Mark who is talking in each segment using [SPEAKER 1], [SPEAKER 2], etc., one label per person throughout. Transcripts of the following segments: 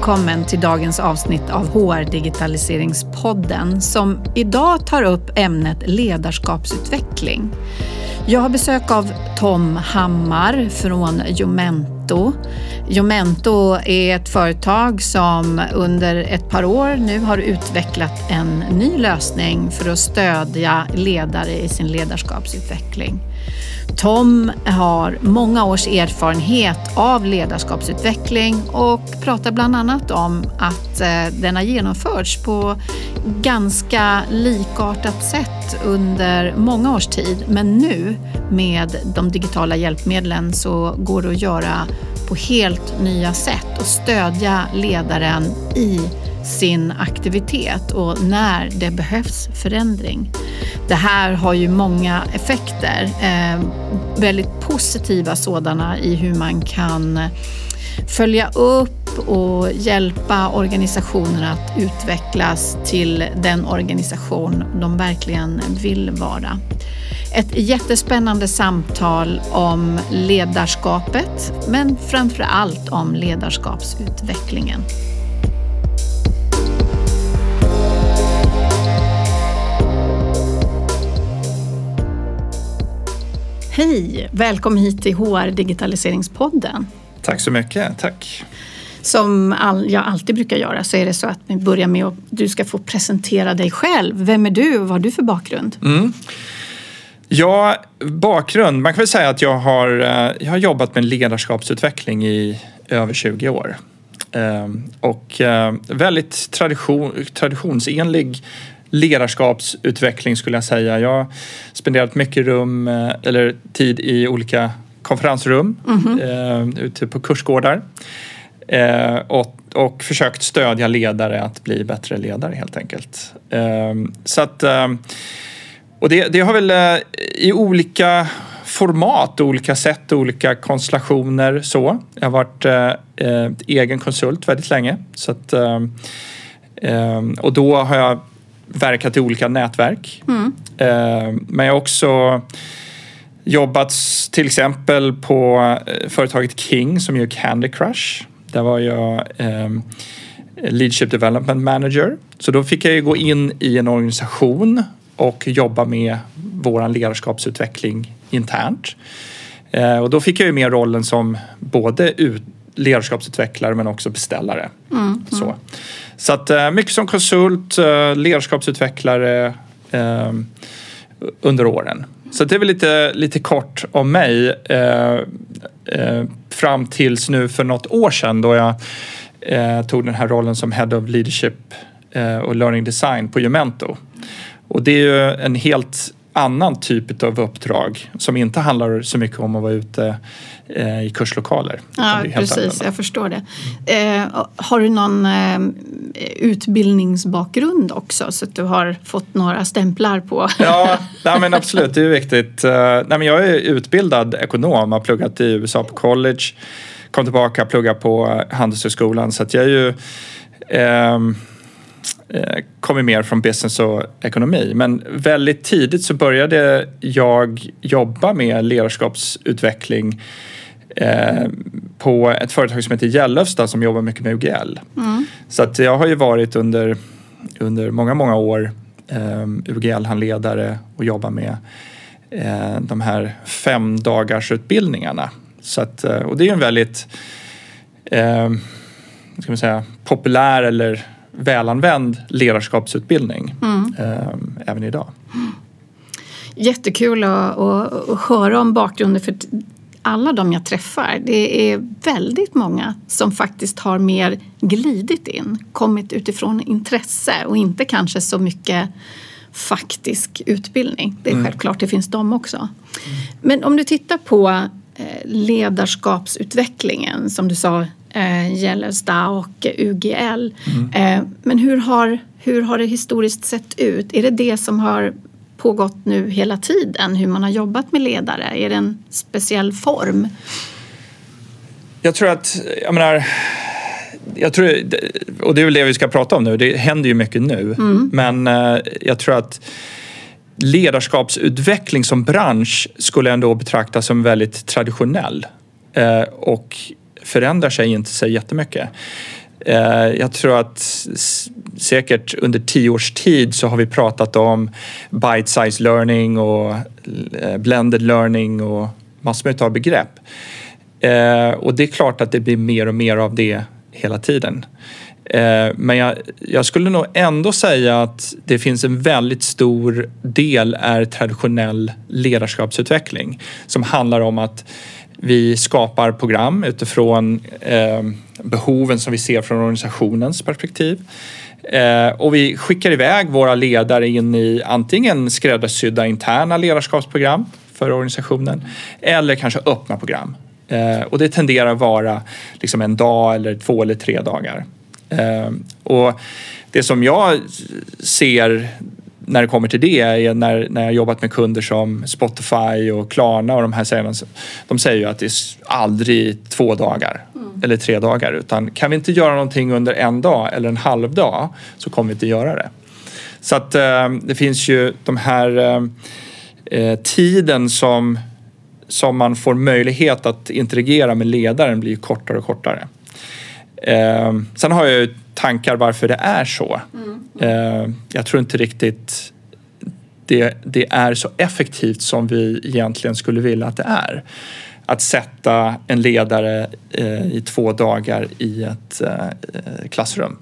[SPEAKER 1] Välkommen till dagens avsnitt av HR Digitaliseringspodden som idag tar upp ämnet ledarskapsutveckling. Jag har besök av Tom Hammar från Jomento. Jomento är ett företag som under ett par år nu har utvecklat en ny lösning för att stödja ledare i sin ledarskapsutveckling. Tom har många års erfarenhet av ledarskapsutveckling och pratar bland annat om att eh, den har genomförts på ganska likartat sätt under många års tid. Men nu med de digitala hjälpmedlen så går det att göra på helt nya sätt och stödja ledaren i sin aktivitet och när det behövs förändring. Det här har ju många effekter, eh, väldigt positiva sådana i hur man kan följa upp och hjälpa organisationer att utvecklas till den organisation de verkligen vill vara. Ett jättespännande samtal om ledarskapet, men framför allt om ledarskapsutvecklingen. Hej! Välkommen hit till HR Digitaliseringspodden.
[SPEAKER 2] Tack så mycket, tack.
[SPEAKER 1] Som all, jag alltid brukar göra så är det så att vi börjar med att du ska få presentera dig själv. Vem är du och vad har du för bakgrund?
[SPEAKER 2] Mm. Ja, bakgrund. Man kan väl säga att jag har, eh, jag har jobbat med ledarskapsutveckling i över 20 år. Ehm, och eh, väldigt tradition, traditionsenlig ledarskapsutveckling skulle jag säga. Jag har spenderat mycket rum eh, eller tid i olika konferensrum mm -hmm. eh, ute på kursgårdar eh, och, och försökt stödja ledare att bli bättre ledare helt enkelt. Eh, så att, eh, och det, det har väl eh, i olika format, olika sätt, olika konstellationer så. Jag har varit eh, eh, egen konsult väldigt länge. Så att, och då har jag verkat i olika nätverk. Mm. Eh, men jag har också jobbat till exempel på eh, företaget King som gör Candy Crush. Där var jag ehm, Leadership Development Manager. Så då fick jag ju gå in i en organisation och jobba med vår ledarskapsutveckling internt. Eh, och då fick jag ju med rollen som både ut, ledarskapsutvecklare men också beställare. Mm, mm. Så. Så att eh, mycket som konsult, eh, ledarskapsutvecklare eh, under åren. Så det är väl lite, lite kort om mig eh, eh, fram tills nu för något år sedan då jag eh, tog den här rollen som Head of Leadership eh, och Learning Design på Jumento. Och det är ju en helt annan typ av uppdrag som inte handlar så mycket om att vara ute eh, i kurslokaler.
[SPEAKER 1] Ja, precis. Annorlunda. Jag förstår det. Eh, har du någon eh, utbildningsbakgrund också så att du har fått några stämplar på?
[SPEAKER 2] ja, nej, men absolut. Det är viktigt. Eh, nej, men jag är utbildad ekonom, har pluggat i USA på college, kom tillbaka och pluggade på Handelshögskolan så att jag är ju ehm, Eh, kommer mer från business och ekonomi. Men väldigt tidigt så började jag jobba med ledarskapsutveckling eh, på ett företag som heter Gällöfsta som jobbar mycket med UGL. Mm. Så att jag har ju varit under, under många, många år eh, UGL-handledare och jobbar med eh, de här fem dagars utbildningarna. Så att, eh, och det är en väldigt eh, ska man säga, populär eller välanvänd ledarskapsutbildning mm. eh, även idag.
[SPEAKER 1] Jättekul att, att, att höra om bakgrunden för alla de jag träffar. Det är väldigt många som faktiskt har mer glidit in, kommit utifrån intresse och inte kanske så mycket faktisk utbildning. Det är mm. självklart, det finns de också. Mm. Men om du tittar på eh, ledarskapsutvecklingen som du sa eh, Gällestad och UGL. Mm. Eh, men hur har, hur har det historiskt sett ut? Är det det som har pågått nu hela tiden, hur man har jobbat med ledare? Är det en speciell form?
[SPEAKER 2] Jag tror att, jag menar, jag tror, och det är väl det vi ska prata om nu, det händer ju mycket nu, mm. men eh, jag tror att ledarskapsutveckling som bransch skulle ändå betraktas som väldigt traditionell. Eh, och förändrar sig inte så jättemycket. Eh, jag tror att säkert under tio års tid så har vi pratat om bite-size learning och eh, blended learning och massor av begrepp. Eh, och det är klart att det blir mer och mer av det hela tiden. Eh, men jag, jag, skulle nog ändå säga att det finns en väldigt stor del är traditionell ledarskapsutveckling som handlar om att vi skapar program utifrån eh, behoven som vi ser från organisationens perspektiv. Eh, och vi skickar iväg våra ledare in i antingen skräddarsydda interna ledarskapsprogram för organisationen eller kanske öppna program. Eh, och det tenderar att vara liksom en dag eller två eller tre dagar. Eh, och det som jag ser när det kommer till det är när, när jag jobbat med kunder som Spotify och Klarna och de här säger de säger ju att det är aldrig två dagar mm. eller tre dagar utan kan vi inte göra någonting under en dag eller en halv dag så kommer vi inte göra det. Så att eh, det finns ju de här eh, eh, tiden som, som man får möjlighet att interagera med ledaren blir kortare och kortare. Eh, sen har jag ju tankar varför det är så. Eh, jag tror inte riktigt det, det, är så effektivt som vi egentligen skulle vilja att det är. Att sätta en ledare eh, i två dagar i ett eh, klassrum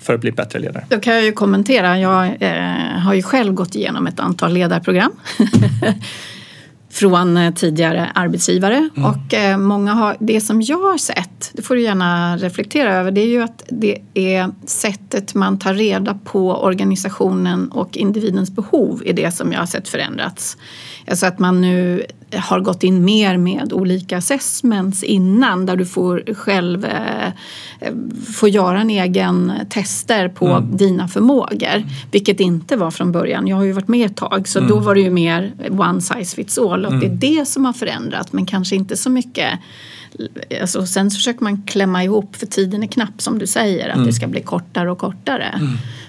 [SPEAKER 2] för att bli bättre ledare.
[SPEAKER 1] Då kan jag ju kommentera. Jag eh, har ju själv gått igenom ett antal ledarprogram från eh, tidigare arbetsgivare. Mm. Och eh, många har, det som jag har sett, det får du gärna reflektera över, det är ju att det är sättet man tar reda på organisationen och individens behov är det som jag har sett förändrats. Alltså att man nu har gått in mer med olika assessments innan där du får själv eh, få göra en egen tester på mm. dina förmågor. Vilket inte var från början. Jag har ju varit med ett tag så mm. då var det ju mer one size fits all och mm. det är mm. det som har förändrat men kanske inte så mycket Alltså, sen så försöker man klämma ihop för tiden är knapp som du säger att det mm. ska bli kortare och kortare.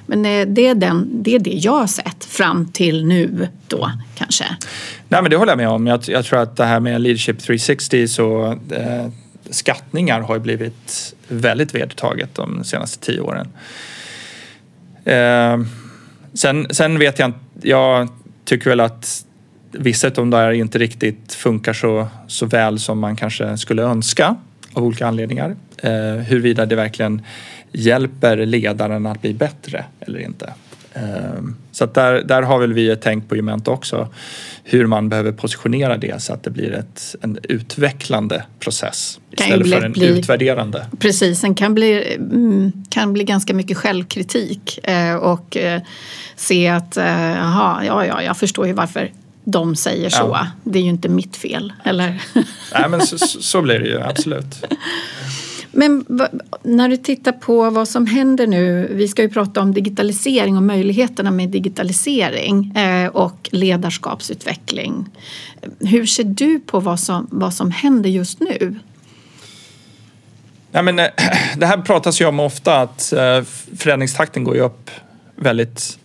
[SPEAKER 1] Men eh, det är, den, det är det jag har sett fram till nu då kanske.
[SPEAKER 2] Nej men det håller jag med om. Jag, jag tror att det här med Leadership 360 så eh, skattningar har blivit väldigt vedertaget de senaste tio åren. Eh, sen, sen vet jag inte, jag tycker väl att vissa av de där inte riktigt funkar så, så väl som man kanske skulle önska av olika anledningar. Eh, huruvida det verkligen hjälper ledaren att bli bättre eller inte. Ehm, så där, där har väl vi ett tänk på Jumento också hur man behöver positionera det så att det blir ett, en utvecklande process istället för en bli, utvärderande.
[SPEAKER 1] Precis, den kan bli, mm, kan bli ganska mycket självkritik eh, och eh, se att jaha, ja, ja, jag förstår ju varför de säger så. Ja. Det är ju inte mitt fel, eller?
[SPEAKER 2] Nej, men så, så blir det ju absolut.
[SPEAKER 1] Men när du tittar på vad som händer nu, vi ska ju prata om digitalisering och möjligheterna med digitalisering eh, och ledarskapsutveckling. Hur ser du på vad som, vad som händer just nu?
[SPEAKER 2] Ja, men, eh, det här pratas ju om ofta att eh, förändringstakten går ju upp väldigt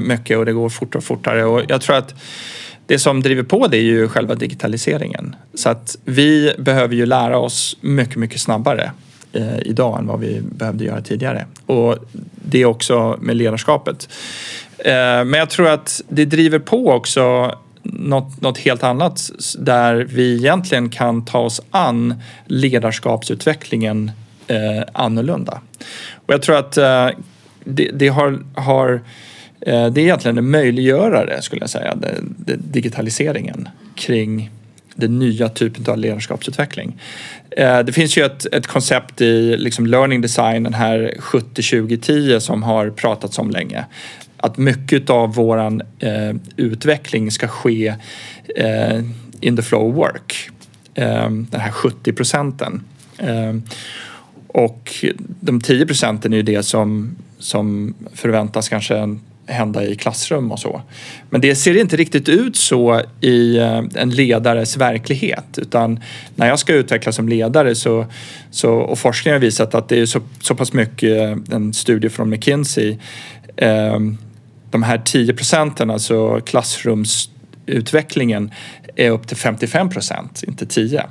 [SPEAKER 2] mycket och det går fortare och fortare och jag tror att det som driver på det är ju själva digitaliseringen. Så att vi behöver ju lära oss mycket, mycket snabbare eh, idag än vad vi behövde göra tidigare. Och det är också med ledarskapet. Eh, men jag tror att det driver på också något, något helt annat där vi egentligen kan ta oss an ledarskapsutvecklingen eh, annorlunda. Och jag tror att eh, det, det har, har Eh, det är egentligen en möjliggörare skulle jag säga, det, det, digitaliseringen kring den nya typen av ledarskapsutveckling. Eh, det finns ju ett, ett koncept i liksom learning design, den här 70-20-10 som har pratats om länge. Att mycket av våran eh, utveckling ska ske eh, in the flow of work. Eh, den här 70 procenten. Eh, och de 10 procenten är ju det som, som förväntas kanske hända i klassrum och så. Men det ser inte riktigt ut så i eh, en ledares verklighet utan när jag ska utvecklas som ledare så, så och forskningen har visat att det är så, så pass mycket, eh, en studie från McKinsey, eh, de här 10 procenten, alltså klassrumsutvecklingen är upp till 55 procent, inte 10.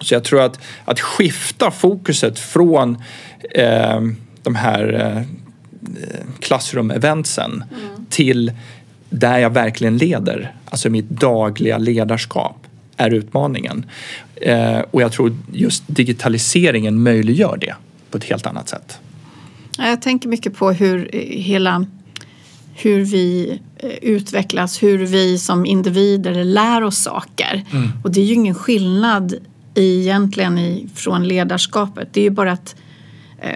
[SPEAKER 2] Så jag tror att, att skifta fokuset från eh, de här eh, klassrum-eventsen mm. till där jag verkligen leder, alltså mitt dagliga ledarskap, är utmaningen. Eh, och jag tror just digitaliseringen möjliggör det på ett helt annat sätt.
[SPEAKER 1] Jag tänker mycket på hur hela hur vi eh, utvecklas, hur vi som individer lär oss saker. Mm. Och det är ju ingen skillnad egentligen i, från ledarskapet. Det är ju bara att eh,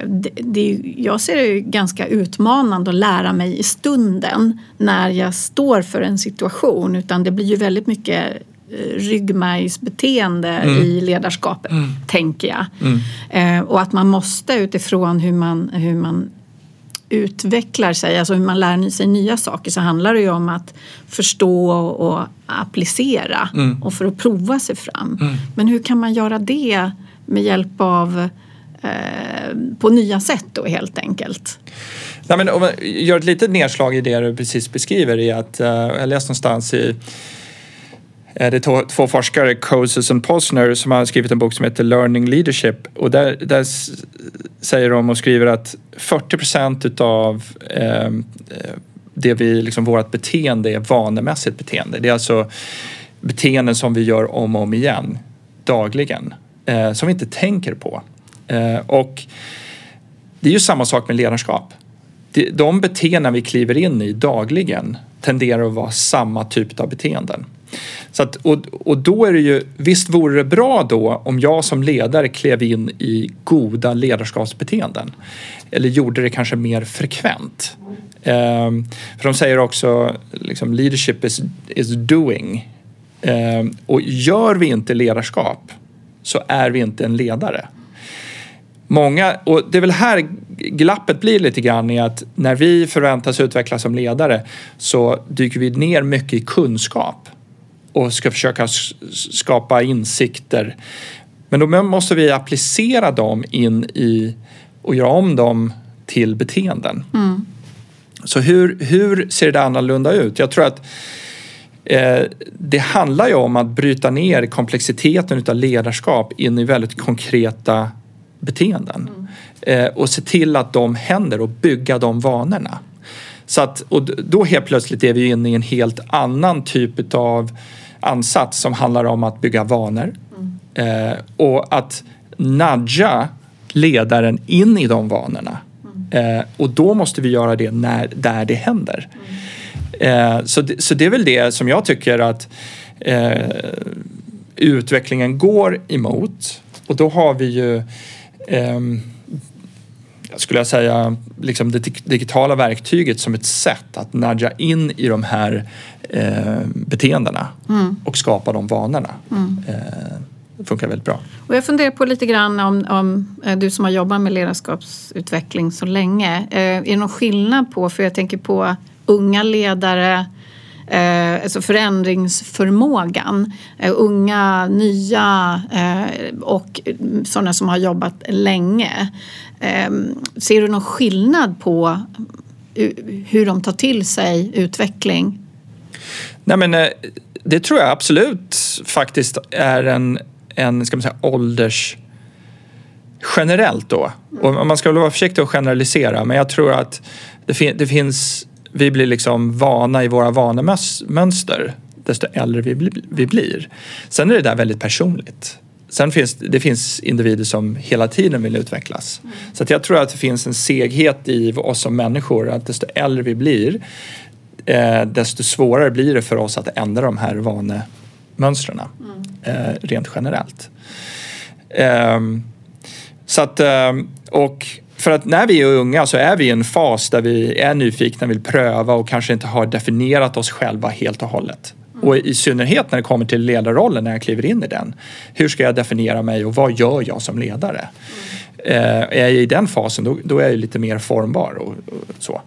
[SPEAKER 1] det, det, jag ser det ganska utmanande att lära mig i stunden när jag står för en situation utan det blir ju väldigt mycket eh, ryggmärgsbeteende mm. i ledarskapet, mm. tänker jag. Mm. Eh, och att man måste utifrån hur man, hur man utvecklar sig, alltså hur man lär sig nya saker så handlar det ju om att förstå och applicera mm. och för att prova sig fram. Mm. Men hur kan man göra det med hjälp av eh, Eh, på nya sätt då helt enkelt?
[SPEAKER 2] Nej, men om jag gör ett litet nedslag i det du precis beskriver i att eh, jag läste någonstans i eh, det är två forskare, Coases och Posner, som har skrivit en bok som heter Learning Leadership. Och där, där säger de och skriver att 40 procent utav ehm, eh, det vi, liksom vårt beteende är vanemässigt beteende. Det är alltså beteenden som vi gör om och om igen, dagligen, eh, som vi inte tänker på. Eh, och det är ju samma sak med ledarskap. De beteenden vi kliver in i dagligen tenderar att vara samma typ av beteenden. Så att, och, och då är det ju, visst vore det bra då om jag som ledare klev in i goda ledarskapsbeteenden. Eller gjorde det kanske mer frekvent. Um, för de säger också liksom leadership is, is doing. Um, och gör vi inte ledarskap så är vi inte en ledare. Många, och det är väl här glappet blir lite grann i att när vi förväntas utvecklas som ledare så dyker vi ner mycket i kunskap och ska försöka skapa insikter. Men då måste vi applicera dem in i och göra om dem till beteenden. Mm. Så hur, hur ser det annorlunda ut? Jag tror att eh, det handlar ju om att bryta ner komplexiteten av ledarskap in i väldigt konkreta beteenden. Mm. Eh, och se till att de händer och bygga de vanorna. Så att, och då helt plötsligt är vi inne i en helt annan typ av ansats som handlar om att bygga vanor mm. eh, och att nudga ledaren in i de vanorna. Mm. Eh, och då måste vi göra det när, där det händer. Mm. Eh, så, det, så det är väl det som jag tycker att eh, utvecklingen går emot. Och då har vi ju skulle jag säga, liksom det digitala verktyget som ett sätt att nudga in i de här eh, beteendena mm. och skapa de vanorna. Mm. Eh, funkar väldigt bra.
[SPEAKER 1] Och jag funderar på lite grann om, om eh, du som har jobbat med ledarskapsutveckling så länge. Eh, är det någon skillnad på, för jag tänker på unga ledare eh, alltså förändringsförmågan. Eh, unga, nya eh, och sådana som har jobbat länge. Eh, ser du någon skillnad på hur de tar till sig utveckling?
[SPEAKER 2] Nej, men, eh, det tror jag absolut faktiskt är en, en ska man säga, ålders generellt då. Och man ska väl vara försiktig att generalisera men jag tror att det, fin det finns vi blir liksom vana i våra vanemönster desto äldre vi, vi blir. Sen är det där väldigt personligt. Sen finns det finns individer som hela tiden vill utvecklas. Mm. Så jag tror att det finns en seghet i oss som människor att desto äldre vi blir eh, desto svårare blir det för oss att ändra de här vanemönstren mm. eh, rent generellt. Eh, så att, ehm, och för att när vi är unga så är vi i en fas där vi är nyfikna, vill pröva och kanske inte har definierat oss själva helt och hållet. Mm. Och i synnerhet när det kommer till ledarrollen, när jag kliver in i den. Hur ska jag definiera mig och vad gör jag som ledare? Mm. Eh, är jag i den fasen då, då är jag lite mer formbar och, och så.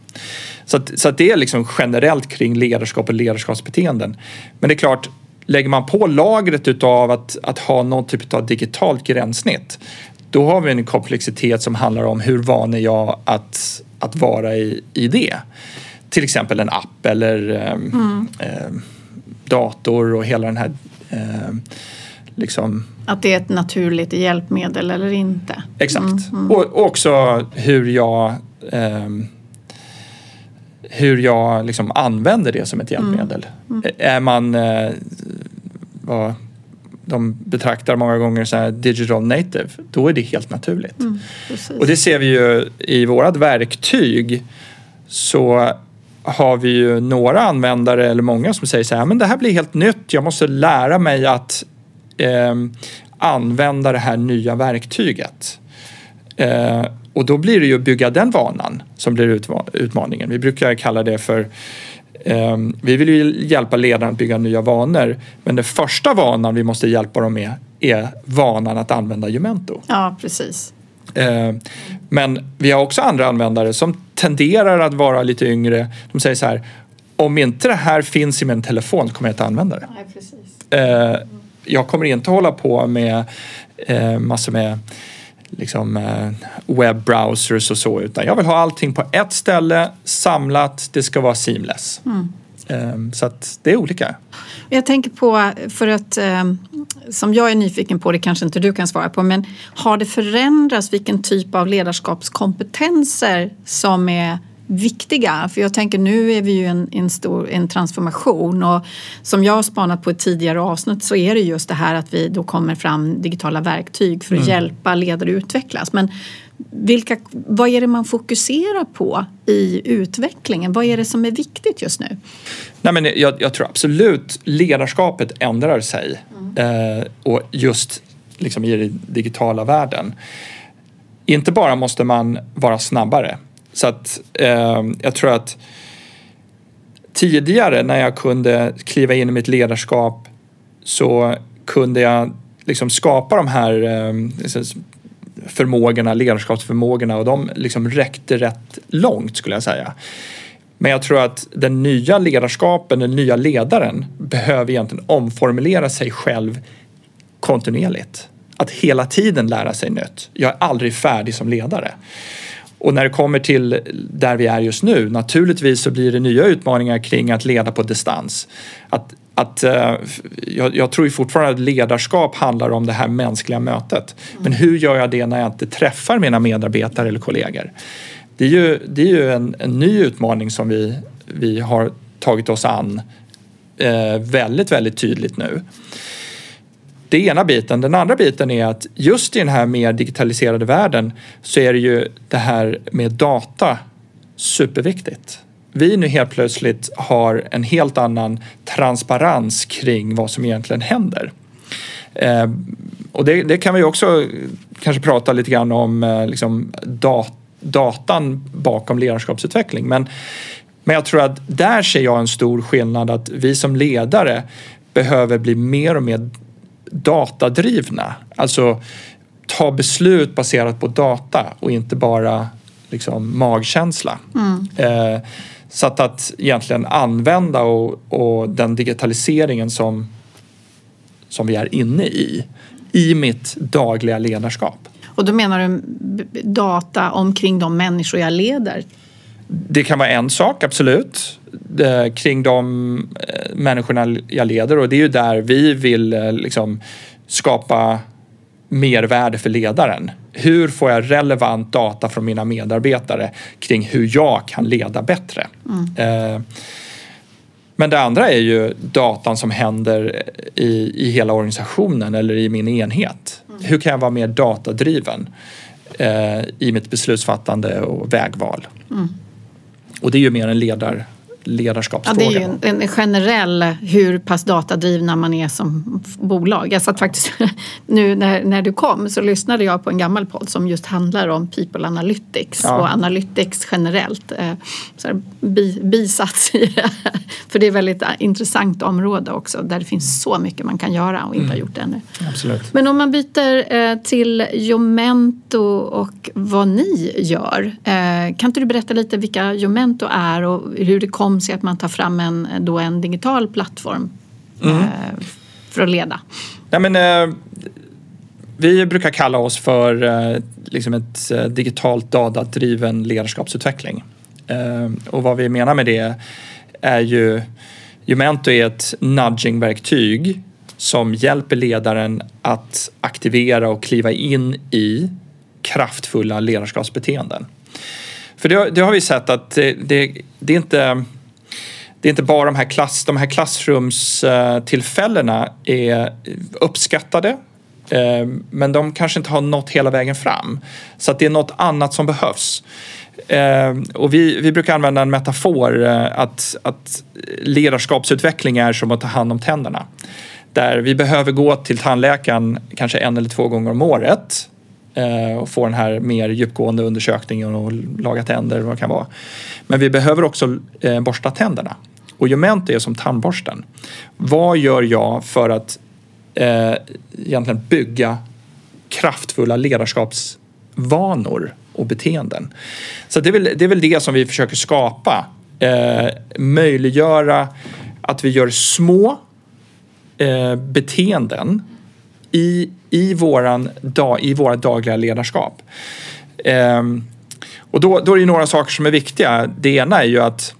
[SPEAKER 2] Så, att, så att det är liksom generellt kring ledarskap och ledarskapsbeteenden. Men det är klart, lägger man på lagret utav att, att ha någon typ av digitalt gränssnitt då har vi en komplexitet som handlar om hur van är jag att, att vara i, i det. Till exempel en app eller eh, mm. eh, dator och hela den här eh, liksom
[SPEAKER 1] Att det är ett naturligt hjälpmedel eller inte.
[SPEAKER 2] Exakt. Och, och också hur jag ehm, hur jag liksom använder det som ett hjälpmedel. Är man eh, vad de betraktar många gånger så här digital native, då är det helt naturligt.
[SPEAKER 1] Precis.
[SPEAKER 2] Och det ser vi ju i vårat verktyg så har vi ju några användare eller många som säger så här, men det här blir helt nytt, jag måste lära mig att ehm, använda det här nya verktyget. Eh, och då blir det ju att bygga den vanan som blir utmaningen. Vi brukar kalla det för vi vill ju hjälpa ledarna att bygga nya vanor men den första vanan vi måste hjälpa dem med är vanan att använda Jumento.
[SPEAKER 1] Ja, precis.
[SPEAKER 2] Eh, Men vi har också andra användare som tenderar att vara lite yngre. De säger så här, om inte det här finns i min telefon kommer jag inte använda det.
[SPEAKER 1] Nej, precis.
[SPEAKER 2] Eh, Jag kommer inte hålla på med eh, massor med liksom, eh, webbrowsers och så utan jag vill ha allting på ett ställe samlat. Det ska vara seamless. Eh, Så att det är olika.
[SPEAKER 1] Jag tänker på, för att eh, som jag är nyfiken på, det kanske inte du kan svara på, men har det förändrats vilken typ av ledarskapskompetenser som är viktiga? För jag tänker nu är vi ju en, en stor en transformation och som jag har spanat på ett tidigare avsnitt så är det just det här att vi då kommer fram digitala verktyg för att hjälpa ledare att utvecklas. Men vilka, vad är det man fokuserar på i utvecklingen? Vad är det som är viktigt just nu?
[SPEAKER 2] Nej, men jag, jag tror absolut ledarskapet ändrar sig. Eh, och just liksom i den digitala världen. Inte bara måste man vara snabbare. Så att eh, jag tror att tidigare när jag kunde kliva in i mitt ledarskap så kunde jag liksom skapa de här eh, förmågorna, ledarskapsförmågorna och de liksom räckte rätt långt skulle jag säga. Men jag tror att den nya ledarskapen, den nya ledaren behöver egentligen omformulera sig själv kontinuerligt. Att hela tiden lära sig nytt. Jag är aldrig färdig som ledare. Och när det kommer till där vi är just nu, naturligtvis så blir det nya utmaningar kring att leda på distans. Att, att, eh, jag, jag tror ju fortfarande att ledarskap handlar om det här mänskliga mötet. Men hur gör jag det när jag inte träffar mina medarbetare eller kollegor? Det är ju, det är ju en, en ny utmaning som vi, vi har tagit oss an eh, väldigt, väldigt tydligt nu. Det är ena biten. Den andra biten är att just i den här mer digitaliserade världen så är det ju det här med data superviktigt. Vi nu helt plötsligt har en helt annan transparens kring vad som egentligen händer. Eh, och det, det kan vi också kanske prata lite grann om eh, liksom dat, datan bakom ledarskapsutveckling. Men, men jag tror att där ser jag en stor skillnad att vi som ledare behöver bli mer och mer datadrivna. Alltså ta beslut baserat på data och inte bara liksom magkänsla. Eh, så att, att egentligen använda och, och den digitaliseringen som, som vi är inne i, i mitt dagliga ledarskap.
[SPEAKER 1] Och då menar du data omkring de människor jag leder?
[SPEAKER 2] Det kan vara en sak, absolut, eh, kring de eh, människorna jag leder och det är ju där vi vill eh, liksom skapa mervärde för ledaren. Hur får jag relevant data från mina medarbetare kring hur jag kan leda bättre? Eh, Men det andra är ju datan som händer i, i hela organisationen eller i min enhet. Hur kan jag vara mer datadriven i mitt beslutsfattande och vägval? Och det är ju mer en ledar,
[SPEAKER 1] Ja,
[SPEAKER 2] ledarskapsfråga.
[SPEAKER 1] det är ju en, en generell hur pass datadrivna man är som bolag. Jag satt faktiskt nu när, när du kom så lyssnade jag på en gammal podd som just handlar om people analytics
[SPEAKER 2] Ja.
[SPEAKER 1] och analytics generellt. Eh, Så här, bi, bisats i det här. För det är ett väldigt eh, intressant område också där det finns så mycket man kan göra och inte har gjort ännu.
[SPEAKER 2] Absolut.
[SPEAKER 1] Men om man byter eh, till Jomento och vad ni gör. Kan inte du berätta lite vilka Jomento är och hur det kom sig att man tar fram en, då en digital plattform eh, för att leda?
[SPEAKER 2] Nej, men, eh, vi brukar kalla oss för eh, liksom ett digitalt datadriven ledarskapsutveckling. Och vad vi menar med det är ju Jumento är ett nudging-verktyg som hjälper ledaren att aktivera och kliva in i kraftfulla ledarskapsbeteenden. För det, det har vi sett att det, det, det, är inte det är inte bara de här, klass, de här klassrumstillfällena är uppskattade eh, men de kanske inte har nått hela vägen fram. Så att det är något annat som behövs. Eh, och vi, vi brukar använda en metafor eh, att, att ledarskapsutveckling är som att ta hand om tänderna. Där vi behöver gå till tandläkaren kanske en eller två gånger om året och få den här mer djupgående undersökningen och laga tänder vad det kan vara. Men vi behöver också borsta tänderna. Och Jumento är som tandborsten. Vad gör jag för att eh, egentligen bygga kraftfulla ledarskapsvanor och beteenden? Så det är väl det, är väl det som vi försöker skapa. Eh, möjliggöra att vi gör små eh, beteenden i, i, våran, dag, i våra dagliga ledarskap. Eh, och då, då är det några saker som är viktiga. Det ena är ju att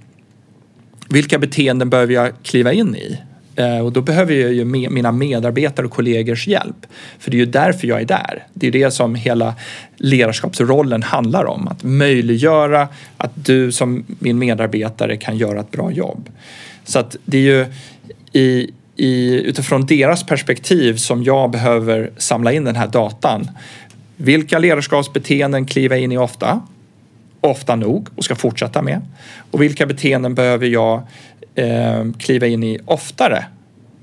[SPEAKER 2] vilka beteenden behöver jag kliva in i? Eh, och då behöver jag ju mina medarbetare och kollegors hjälp. För det är ju därför jag är där. Det är det som hela ledarskapsrollen handlar om. Att möjliggöra att du som min medarbetare kan göra ett bra jobb. Så att det är ju i, i, utifrån deras perspektiv som jag behöver samla in den här datan. Vilka ledarskapsbeteenden kliver jag in i ofta? Ofta nog och ska fortsätta med. Och vilka beteenden behöver jag eh, kliva in i oftare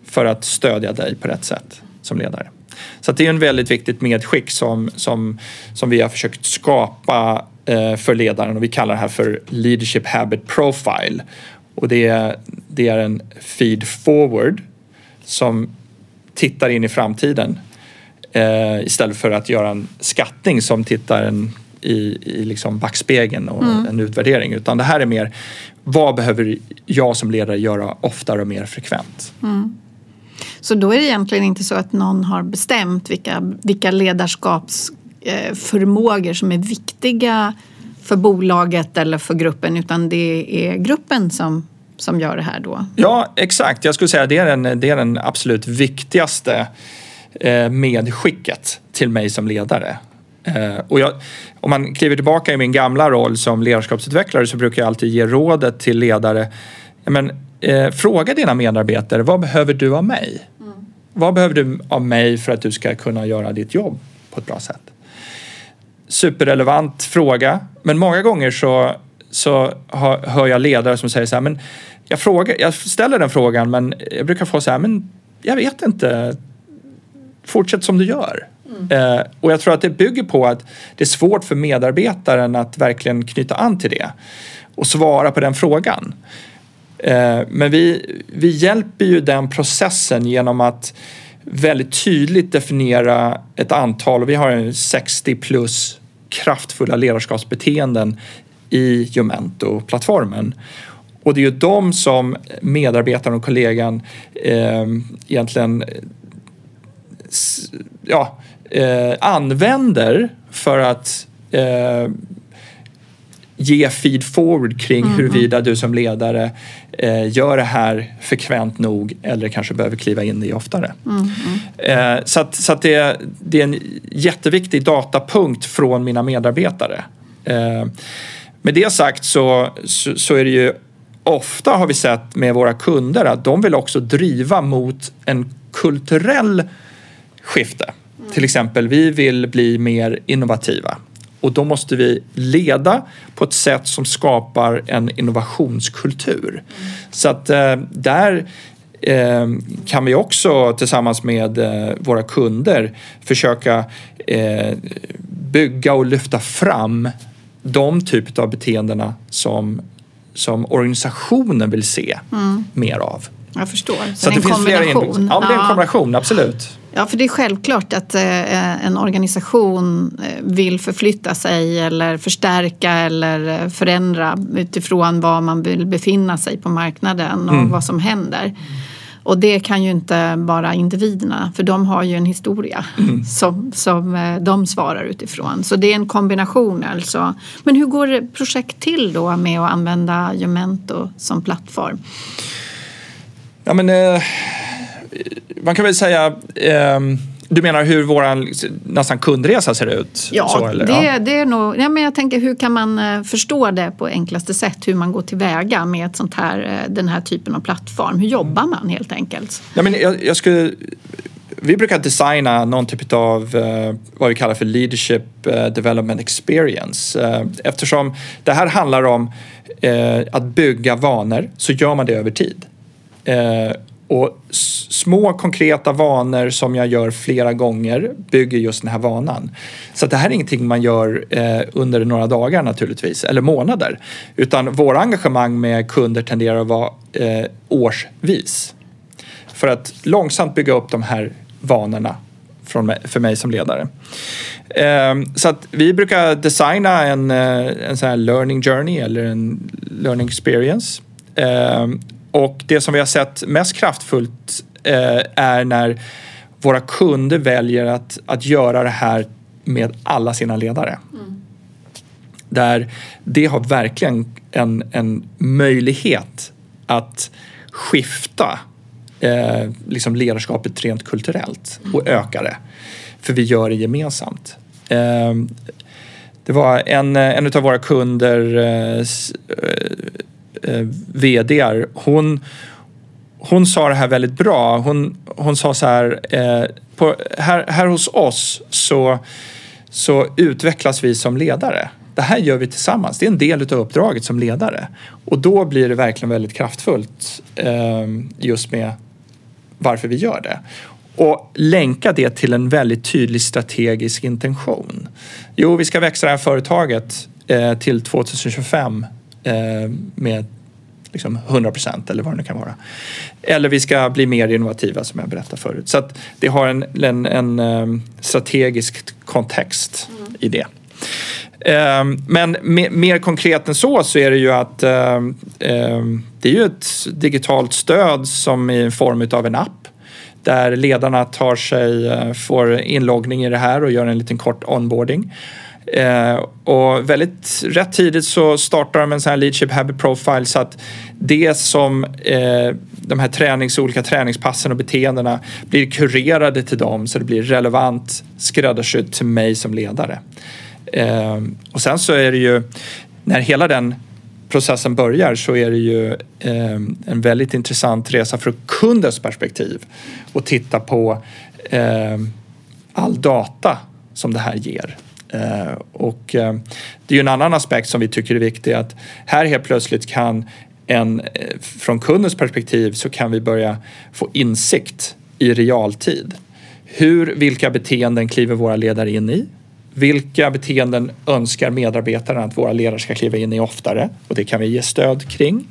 [SPEAKER 2] för att stödja dig på rätt sätt som ledare? Så det är en väldigt viktigt medskick som, som, som vi har försökt skapa eh, för ledaren och vi kallar det här för Leadership Habit Profile. Och det, det är en feed forward som tittar in i framtiden eh, istället för att göra en skattning som tittar en, i, i liksom backspegeln och mm. en utvärdering. Utan det här är mer vad behöver jag som ledare göra oftare och mer frekvent. Mm.
[SPEAKER 1] Så då är det egentligen inte så att någon har bestämt vilka, vilka ledarskapsförmågor som är viktiga för bolaget eller för gruppen utan det är gruppen som som gör det här då?
[SPEAKER 2] Ja, exakt. Jag skulle säga att det är den, det är den absolut viktigaste eh, medskicket till mig som ledare. Eh, och jag, om man kliver tillbaka i min gamla roll som ledarskapsutvecklare så brukar jag alltid ge rådet till ledare. Men, eh, fråga dina medarbetare, vad behöver du av mig? Mm. Vad behöver du av mig för att du ska kunna göra ditt jobb på ett bra sätt? Superrelevant fråga, men många gånger så, så hör jag ledare som säger så här, men jag, frågar, jag ställer den frågan men jag brukar få så här, men jag vet inte. Fortsätt som du gör. Mm. Eh, och jag tror att det bygger på att det är svårt för medarbetaren att verkligen knyta an till det och svara på den frågan. Eh, men vi, vi hjälper ju den processen genom att väldigt tydligt definiera ett antal, och vi har 60 plus kraftfulla ledarskapsbeteenden i Jumento-plattformen. Och det är ju de som medarbetaren och kollegan eh, egentligen ja, eh, använder för att eh, ge feed forward kring mm. huruvida du som ledare eh, gör det här frekvent nog eller kanske behöver kliva in i oftare. Mm. Mm. Eh, så att, så att det, det, är en jätteviktig datapunkt från mina medarbetare. Eh, med det sagt så, så, så, är det ju ofta har vi sett med våra kunder att de vill också driva mot en kulturell skifte. Till exempel, vi vill bli mer innovativa och då måste vi leda på ett sätt som skapar en innovationskultur. Så att eh, där eh, kan vi också tillsammans med eh, våra kunder försöka bygga och lyfta fram de typer av beteendena som som organisationen vill se mm. mer av.
[SPEAKER 1] Jag förstår. Så, så det, det finns kombination.
[SPEAKER 2] Flera ja, det är en kombination, absolut.
[SPEAKER 1] Ja, för det är självklart att eh, en organisation eh, vill förflytta sig eller förstärka eller eh, förändra utifrån var man vill befinna sig på marknaden och mm. vad som händer. Och det kan ju inte bara individerna för de har ju en historia mm. som, som de svarar utifrån. Så det är en kombination alltså. Men hur går projekt till då med att använda Jumento som plattform?
[SPEAKER 2] Ja, men, eh, man kan väl säga ehm, du menar hur vår nästan kundresa ser ut?
[SPEAKER 1] Ja, så, eller? Det, det är nog... Ja, men jag tänker hur kan man eh, förstå det på enklaste sätt? Hur man går tillväga med ett sånt här, eh, den här typen av plattform. Hur jobbar man helt enkelt?
[SPEAKER 2] Ja, men jag, jag skulle, vi brukar designa någon typ av uh, vad vi kallar för leadership development experience. Eftersom det här handlar om att bygga vanor så gör man det över tid. Och små konkreta vanor som jag gör flera gånger bygger just den här vanan. Så det här är ingenting man gör eh, under några dagar naturligtvis, eller månader. Utan våra engagemang med kunder tenderar att vara eh, årsvis. För att långsamt bygga upp de här vanorna från mig, för mig som ledare. Eh, så att vi brukar designa en, eh, en sån här learning journey eller en learning experience. Ehm, Eh, och det som vi har sett mest kraftfullt eh, är när våra kunder väljer att, att göra det här med alla sina ledare. Mm. Där det har verkligen en, en möjlighet att skifta eh, liksom ledarskapet rent kulturellt och mm. öka det. För vi gör det gemensamt. Eh, det var en, en av våra kunder eh, eh, VDR, hon, hon sa det här väldigt bra. Hon, hon sa så här, eh, på, här, här hos oss så, så utvecklas vi som ledare. Det här gör vi tillsammans. Det är en del av uppdraget som ledare. Och då blir det verkligen väldigt kraftfullt eh, just med varför vi gör det. Och länka det till en väldigt tydlig strategisk intention. Jo, vi ska växa det här företaget eh, till 2025 med liksom 100 procent eller vad det nu kan vara. Eller vi ska bli mer innovativa som jag berättade förut. Så att det har en, en, en um, strategisk kontext mm. i det. Um, men me, mer konkret än så så är det ju att det är ju ett digitalt stöd som i form av en app där ledarna tar sig, får inloggning i det här och gör en liten kort onboarding. Eh, och väldigt rätt tidigt så startar de en sån här leadership habit profile så att det som eh, de här tränings, olika träningspassen och beteendena blir kurerade till dem så det blir relevant skräddarsytt till mig som ledare. Eh, och sen så är det ju när hela den processen börjar så är det ju eh, en väldigt intressant resa från kundens perspektiv och titta på eh, all data som det här ger. Eh, och eh, det är ju en annan aspekt som vi tycker är viktig att här helt plötsligt kan en, eh, från kundens perspektiv så kan vi börja få insikt i realtid. Hur, vilka beteenden kliver våra ledare in i? Vilka beteenden önskar medarbetarna att våra ledare ska kliva in i oftare? Och det kan vi ge stöd kring.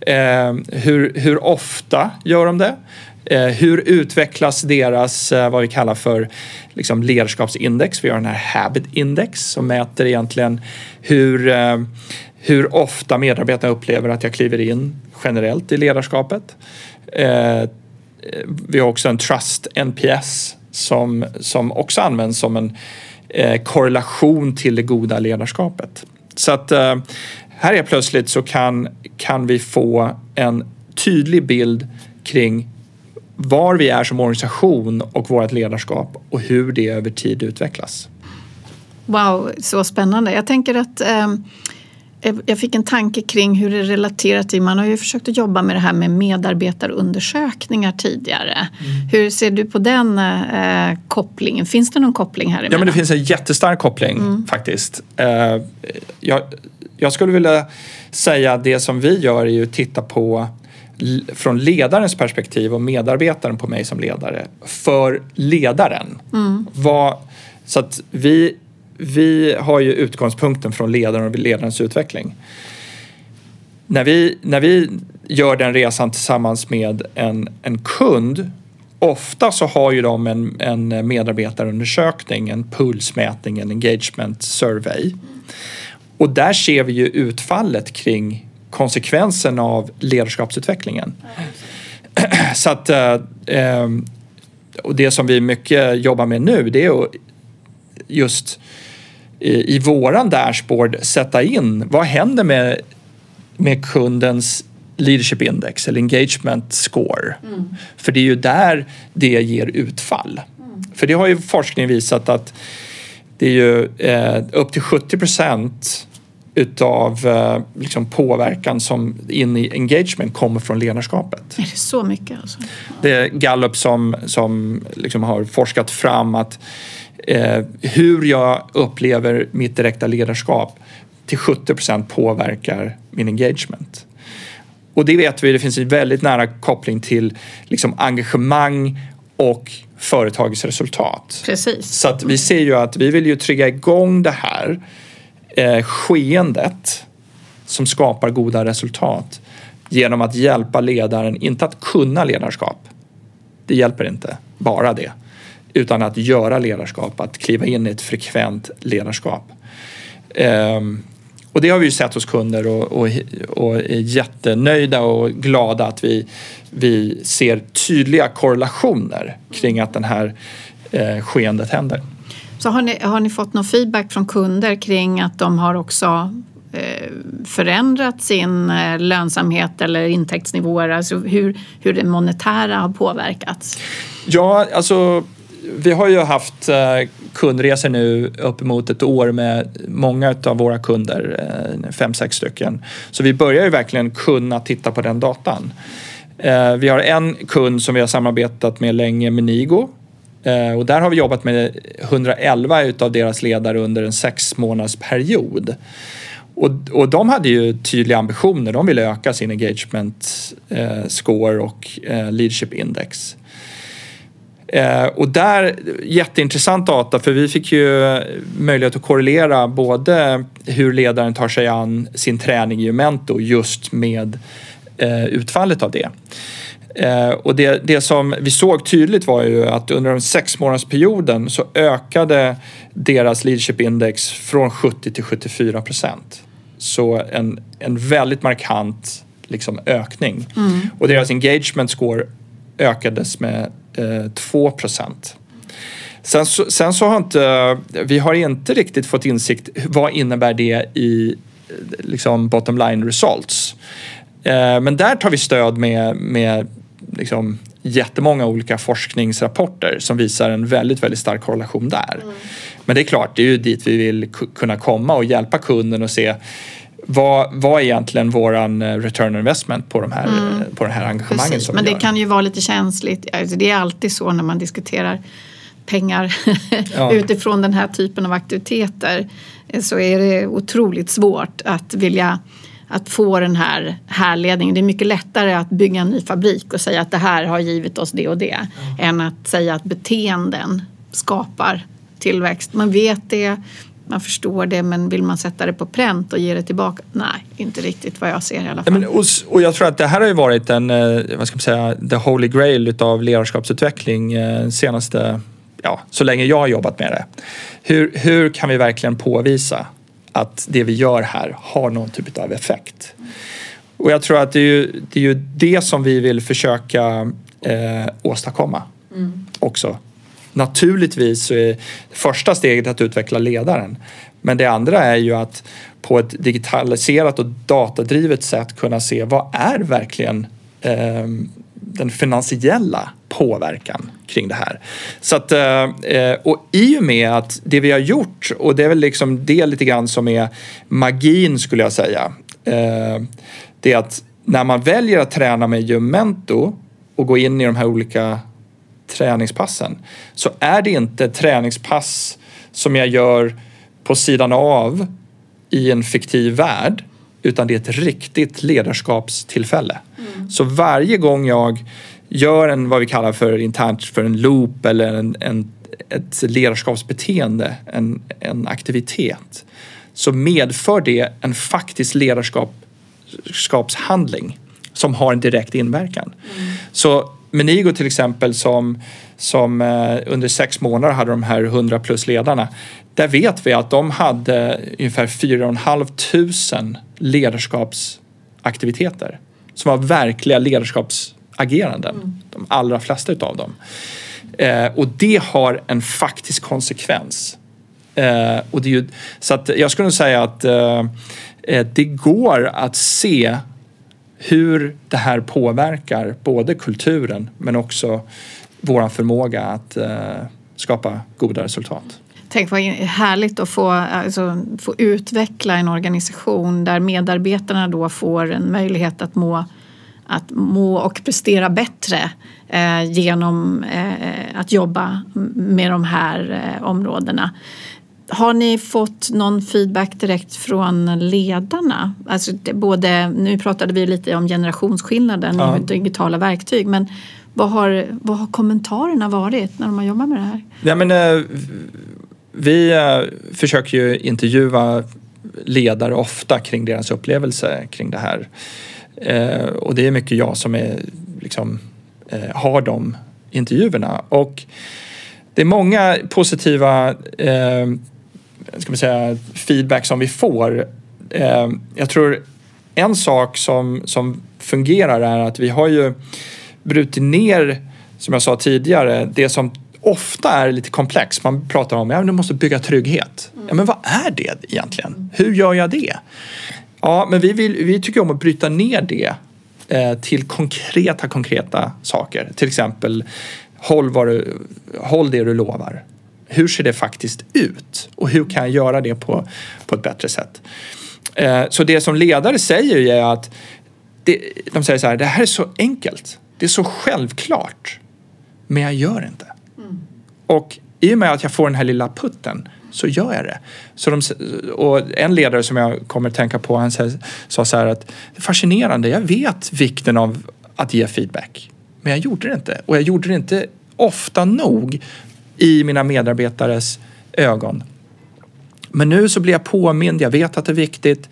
[SPEAKER 2] Eh, hur, hur ofta gör de det? Eh, hur utvecklas deras, eh, vad vi kallar för liksom ledarskapsindex? Vi har den här Habit Index som mäter egentligen hur, eh, hur ofta medarbetarna upplever att jag kliver in generellt i ledarskapet. Vi har också en Trust NPS som, som också används som en korrelation till det goda ledarskapet. Så att här är plötsligt så kan, kan vi få en tydlig bild kring var vi är som organisation och vårt ledarskap och hur det över tid utvecklas.
[SPEAKER 1] Wow, så spännande. Jag tänker att eh, jag fick en tanke kring hur det relaterar till, man har ju försökt att jobba med det här med medarbetarundersökningar tidigare. Mm. Hur ser du på den eh, kopplingen? Finns det någon koppling här emellan?
[SPEAKER 2] Ja, men det finns en jättestark koppling mm. faktiskt. Eh, jag, jag skulle vilja säga att det som vi gör är ju att titta på från ledarens perspektiv och medarbetaren på mig som ledare för ledaren. Mm. Vad, så att vi, vi har ju utgångspunkten från ledaren och ledarens utveckling. När vi, när vi gör den resan tillsammans med en, en kund Ofta så har ju de en, en medarbetarundersökning, en pulsmätning, en engagement survey. Och där ser vi ju utfallet kring konsekvensen av ledarskapsutvecklingen. Så att, eh, ehm, och det som vi mycket jobbar med nu det är att just i, i våran dashboard sätta in vad händer med, med kundens leadership index eller engagement score. Mm. För det är ju där det ger utfall. Mm. För det har ju forskningen visat att det är ju eh, upp till 70 procent utav eh, liksom påverkan som in i engagement kommer från ledarskapet.
[SPEAKER 1] Är det så mycket? Alltså?
[SPEAKER 2] Det är Gallup som, som liksom har forskat fram att eh, hur jag upplever mitt direkta ledarskap till 70 procent påverkar min engagement. Och det vet vi, det finns en väldigt nära koppling till liksom engagemang och företagets resultat.
[SPEAKER 1] Precis.
[SPEAKER 2] Så att vi ser ju att vi vill ju trigga igång det här eh, skeendet som skapar goda resultat genom att hjälpa ledaren, inte att kunna ledarskap. Det hjälper inte, bara det. Utan att göra ledarskap, att kliva in i ett frekvent ledarskap. Ehm, och det har vi ju sett hos kunder och, och, och är jättenöjda och glada att vi, vi ser tydliga korrelationer kring att den här eh, skeendet händer.
[SPEAKER 1] Så har ni, har ni fått någon feedback från kunder kring att de har också eh, förändrat sin eh, lönsamhet eller intäktsnivåer? Alltså hur, hur det monetära har påverkats?
[SPEAKER 2] Ja, alltså vi har ju haft eh, kundresor nu uppemot ett år med många av våra kunder, fem, sex stycken. Så vi börjar ju verkligen kunna titta på den datan. Vi har en kund som vi har samarbetat med länge, med Nigo, Eh, och där har vi jobbat med 111 utav deras ledare under en sex månaders period. Och, och de hade ju tydliga ambitioner. De ville öka sin engagement eh, score och eh, leadership index. Eh, och där, jätteintressant data för vi fick ju möjlighet att korrelera både hur ledaren tar sig an sin träning i Umento just med eh, utfallet av det. Eh, och det, det som vi såg tydligt var ju att under den sex månadersperioden så ökade deras leadership index från 70 till 74 procent. Så en, en väldigt markant liksom, ökning. Mm. Och deras engagement score ökades med eh, 2 procent. Sen, sen så har inte, vi har inte riktigt fått insikt vad innebär det i liksom bottom line results. Eh, men där tar vi stöd med, med liksom jättemånga olika forskningsrapporter som visar en väldigt, väldigt stark korrelation där. Mm. Men det är klart, det är ju dit vi vill kunna komma och hjälpa kunden och se vad, vad är egentligen våran eh, return on investment på, de här, mm. på det här engagemanget Precis, som
[SPEAKER 1] Men
[SPEAKER 2] det
[SPEAKER 1] gör. kan ju vara lite känsligt. Alltså det är alltid så när man diskuterar pengar ja. utifrån den här typen av aktiviteter så är det otroligt svårt att vilja att få den här härledningen. Det är mycket lättare att bygga en ny fabrik och säga att det här har givit oss det och det mm. än att säga att beteenden skapar tillväxt. Man vet det, man förstår det men vill man sätta det på pränt och ge det tillbaka? Nej, inte riktigt vad jag ser i alla fall.
[SPEAKER 2] Men, och, och jag tror att det här har ju varit en, eh, vad ska man säga, the holy grail utav ledarskapsutveckling eh, senaste, ja, så länge jag har jobbat med det. Hur, hur kan vi verkligen påvisa att det vi gör här har någon typ av effekt. Och jag tror att det är ju det, är ju det som vi vill försöka eh, åstadkomma mm. också. Naturligtvis så är första steget att utveckla ledaren. Men det andra är ju att på ett digitaliserat och datadrivet sätt kunna se vad är verkligen eh, den finansiella påverkan kring det här. Så att, eh, eh, och i och med att det vi har gjort, och det är väl liksom det lite grann som är magin skulle jag säga, eh, det är att när man väljer att träna med Jumento och gå in i de här olika träningspassen så är det inte träningspass som jag gör på sidan av i en fiktiv värld utan det är ett riktigt ledarskapstillfälle. Mm. Så varje gång jag gör en vad vi kallar för internt för en loop eller en, en, ett ledarskapsbeteende, en, en aktivitet så medför det en faktisk ledarskapshandling som har en direkt inverkan. Mm. Så Menigo till exempel som, som eh, under sex månader hade de här 100 plus ledarna. Där vet vi att de hade ungefär 4 500 ledarskapsaktiviteter som var verkliga ledarskapsageranden. Mm. De allra flesta utav dem. Eh, och det har en faktisk konsekvens. Eh, och det är ju, så att jag skulle säga att eh, eh det går att se hur det här påverkar både kulturen men också vår förmåga att eh, skapa goda resultat.
[SPEAKER 1] Tänk vad härligt att få, alltså, få utveckla en organisation där medarbetarna då får en möjlighet att må, att må och prestera bättre eh, genom eh, att jobba med de här eh, områdena. Har ni fått någon feedback direkt från ledarna? Alltså både, nu pratade vi lite om generationsskillnaden ja. och digitala verktyg men vad har, vad har kommentarerna varit när de har jobbat med det här?
[SPEAKER 2] Ja, men, eh, vi eh, försöker ju intervjua ledare ofta kring deras upplevelse kring det här. Eh, och det är mycket jag som är, liksom, har de intervjuerna. Och det är många positiva eh, ska man säga, feedback som vi får. Eh, jag tror en sak som, som fungerar är att vi har ju brutit ner, som jag sa tidigare, det som ofta är lite komplext. Man pratar om att ja, du måste bygga trygghet. Mm. Ja, men vad är det egentligen? Hur gör jag det? Ja, men vi, vill, vi tycker om att bryta ner det eh, till konkreta, konkreta saker. Till exempel, håll, vad du, håll det du lovar. Hur ser det faktiskt ut? Och hur kan jag göra det på, på ett bättre sätt? Eh, så det som ledare säger är att det, de säger så här, det här är så enkelt. Det är så självklart. Men jag gör inte. Och i och med att jag får den här lilla putten så gör jag det. Så de, och en ledare som jag kommer att tänka på han sa så här att det är fascinerande, jag vet vikten av att ge feedback. Men jag gjorde det inte och jag gjorde det inte ofta nog i mina medarbetares ögon. Men nu så blir jag påmind, jag vet att det är viktigt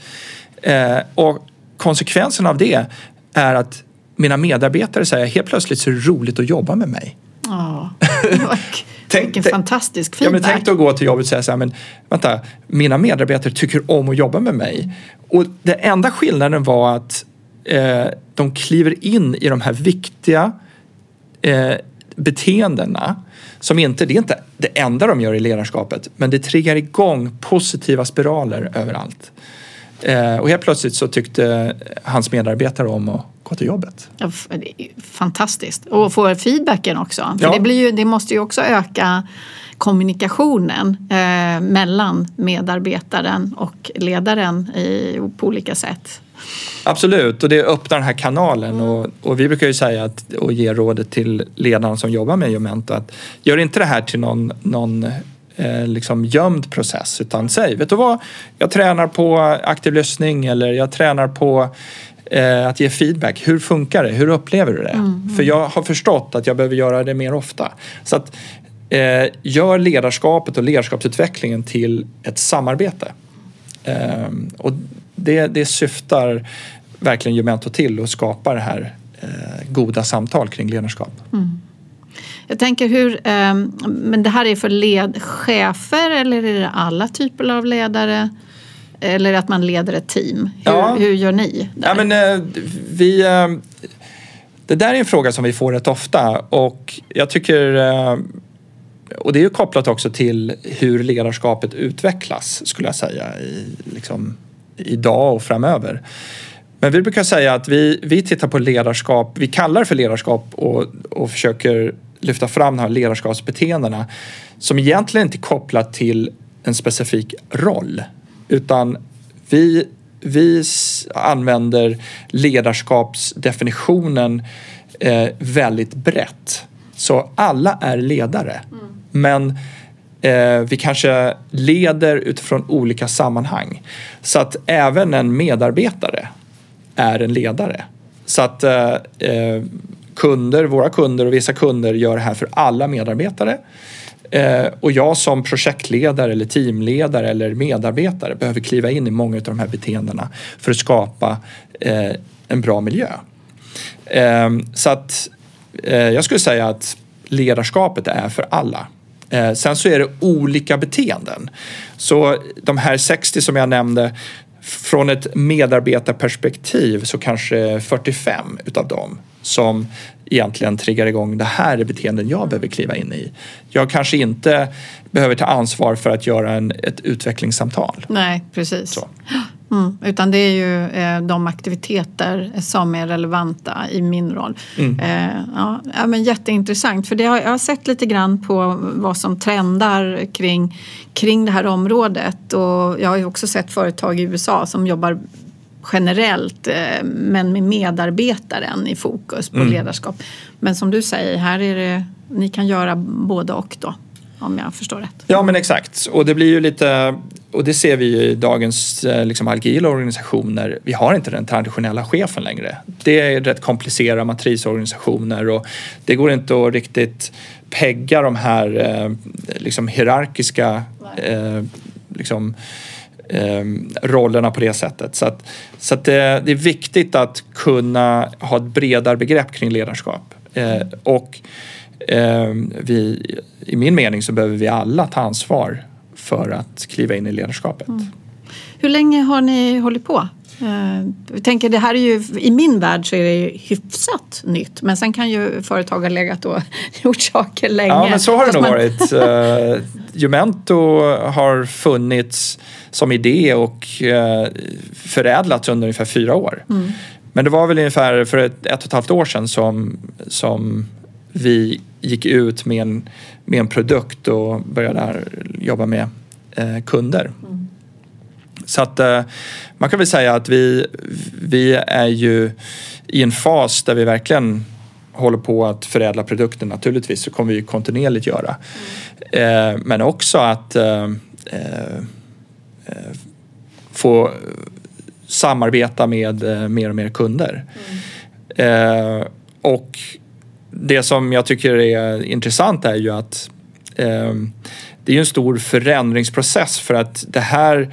[SPEAKER 2] eh, och konsekvensen av det är att mina medarbetare säger helt plötsligt så är det roligt att jobba med mig.
[SPEAKER 1] Ja, tänk, vilken fantastisk feedback.
[SPEAKER 2] Ja, men tänk då att gå till jobbet och säga så här, men vänta, mina medarbetare tycker om att jobba med mig. Och den enda skillnaden var att eh, de kliver in i de här viktiga eh, beteendena som inte, det är inte det enda de gör i ledarskapet, men det triggar igång positiva spiraler överallt. Eh, och helt plötsligt så tyckte hans medarbetare om att gå till jobbet.
[SPEAKER 1] Ja, fantastiskt. Och få feedbacken också. För ja. det, blir ju, det måste ju också öka kommunikationen eh, mellan medarbetaren och ledaren i, på olika sätt.
[SPEAKER 2] Absolut, och det öppnar den här kanalen. Mm. Och, och, vi brukar ju säga att, och ge rådet till ledarna som jobbar med Jomento att gör inte det här till någon, någon eh, liksom gömd process utan säg, vet du vad, jag tränar på aktiv lyssning eller jag tränar på eh, att ge feedback. Hur funkar det? Hur upplever du det? Mm, mm. För jag har förstått att jag behöver göra det mer ofta. Så att eh, gör ledarskapet och ledarskapsutvecklingen till ett samarbete. Eh, och det, det syftar verkligen Jumento till att skapa det här eh, goda samtal kring ledarskap. Mm.
[SPEAKER 1] Jag tänker hur, eh, men det här är för led, chefer eller är det alla typer av ledare? Eller att man leder ett team. Hur, ja. hur gör ni?
[SPEAKER 2] Där? Ja, men, eh, vi, eh, det där är en fråga som vi får rätt ofta och jag tycker eh, och det är ju kopplat också till hur ledarskapet utvecklas skulle jag säga i, liksom, idag och framöver. Men vi brukar säga att vi, vi tittar på ledarskap, vi kallar det för ledarskap och, och försöker lyfta fram de här ledarskapsbeteendena som egentligen inte är kopplat till en specifik roll utan vi, vi använder ledarskapsdefinitionen eh, väldigt brett. Så alla är ledare. Mm. Men eh, vi kanske leder utifrån olika sammanhang. Så att även en medarbetare är en ledare. Så att eh, eh kunder, våra kunder och vissa kunder gör det här för alla medarbetare. Eh, och jag som projektledare eller teamledare eller medarbetare behöver kliva in i många av de här beteendena för att skapa eh, en bra miljö. Eh, så att eh, jag skulle säga att ledarskapet är för alla. Eh, sen så är det olika beteenden. Så de här 60 som jag nämnde från ett medarbetarperspektiv så kanske 45 utav dem som egentligen triggar igång det här är beteenden jag behöver kliva in i. Jag kanske inte behöver ta ansvar för att göra en, ett utvecklingssamtal.
[SPEAKER 1] Nej, precis. Så. Mm, utan det är ju eh, de aktiviteter som är relevanta i min roll. Mm. Eh, ja, ja, men jätteintressant, för det har, jag har sett lite grann på vad som trendar kring, kring det här området. Och jag har ju också sett företag i USA som jobbar generellt eh, men med medarbetaren i fokus på mm. ledarskap. Men som du säger, här är det, ni kan göra både och då om jag förstår rätt.
[SPEAKER 2] Ja men exakt och det blir ju lite och det ser vi ju i dagens eh, liksom, agila organisationer. Vi har inte den traditionella chefen längre. Det är rätt komplicerade matrisorganisationer och det går inte att riktigt pegga de här eh, liksom, hierarkiska eh, liksom, eh, rollerna på det sättet. Så, att, så att det, det, är viktigt att kunna ha ett bredare begrepp kring ledarskap. Eh, och eh, vi, i min mening så behöver vi alla ta ansvar för att kliva in i ledarskapet. Mm.
[SPEAKER 1] Hur länge har ni hållit på? Eh, jag tänker det här är ju, I min värld så är det hyfsat nytt men sen kan ju företag ha legat och gjort saker länge.
[SPEAKER 2] Ja men så har det nog man... varit. Uh, Jumento har funnits som idé och uh, förädlats under ungefär fyra år. Mm. Men det var väl ungefär för ett, ett och ett halvt år sedan som, som vi gick ut med en, med en produkt och började jobba med eh, kunder. Mm. Så att eh, man kan väl säga att vi, vi är ju i en fas där vi verkligen håller på att förädla produkten. Naturligtvis så kommer vi kontinuerligt göra. Mm. Eh, men också att eh, eh, eh, få samarbeta med mer och mer kunder. Mm. och det som jag tycker är intressant är ju att eh, det är en stor förändringsprocess för att det här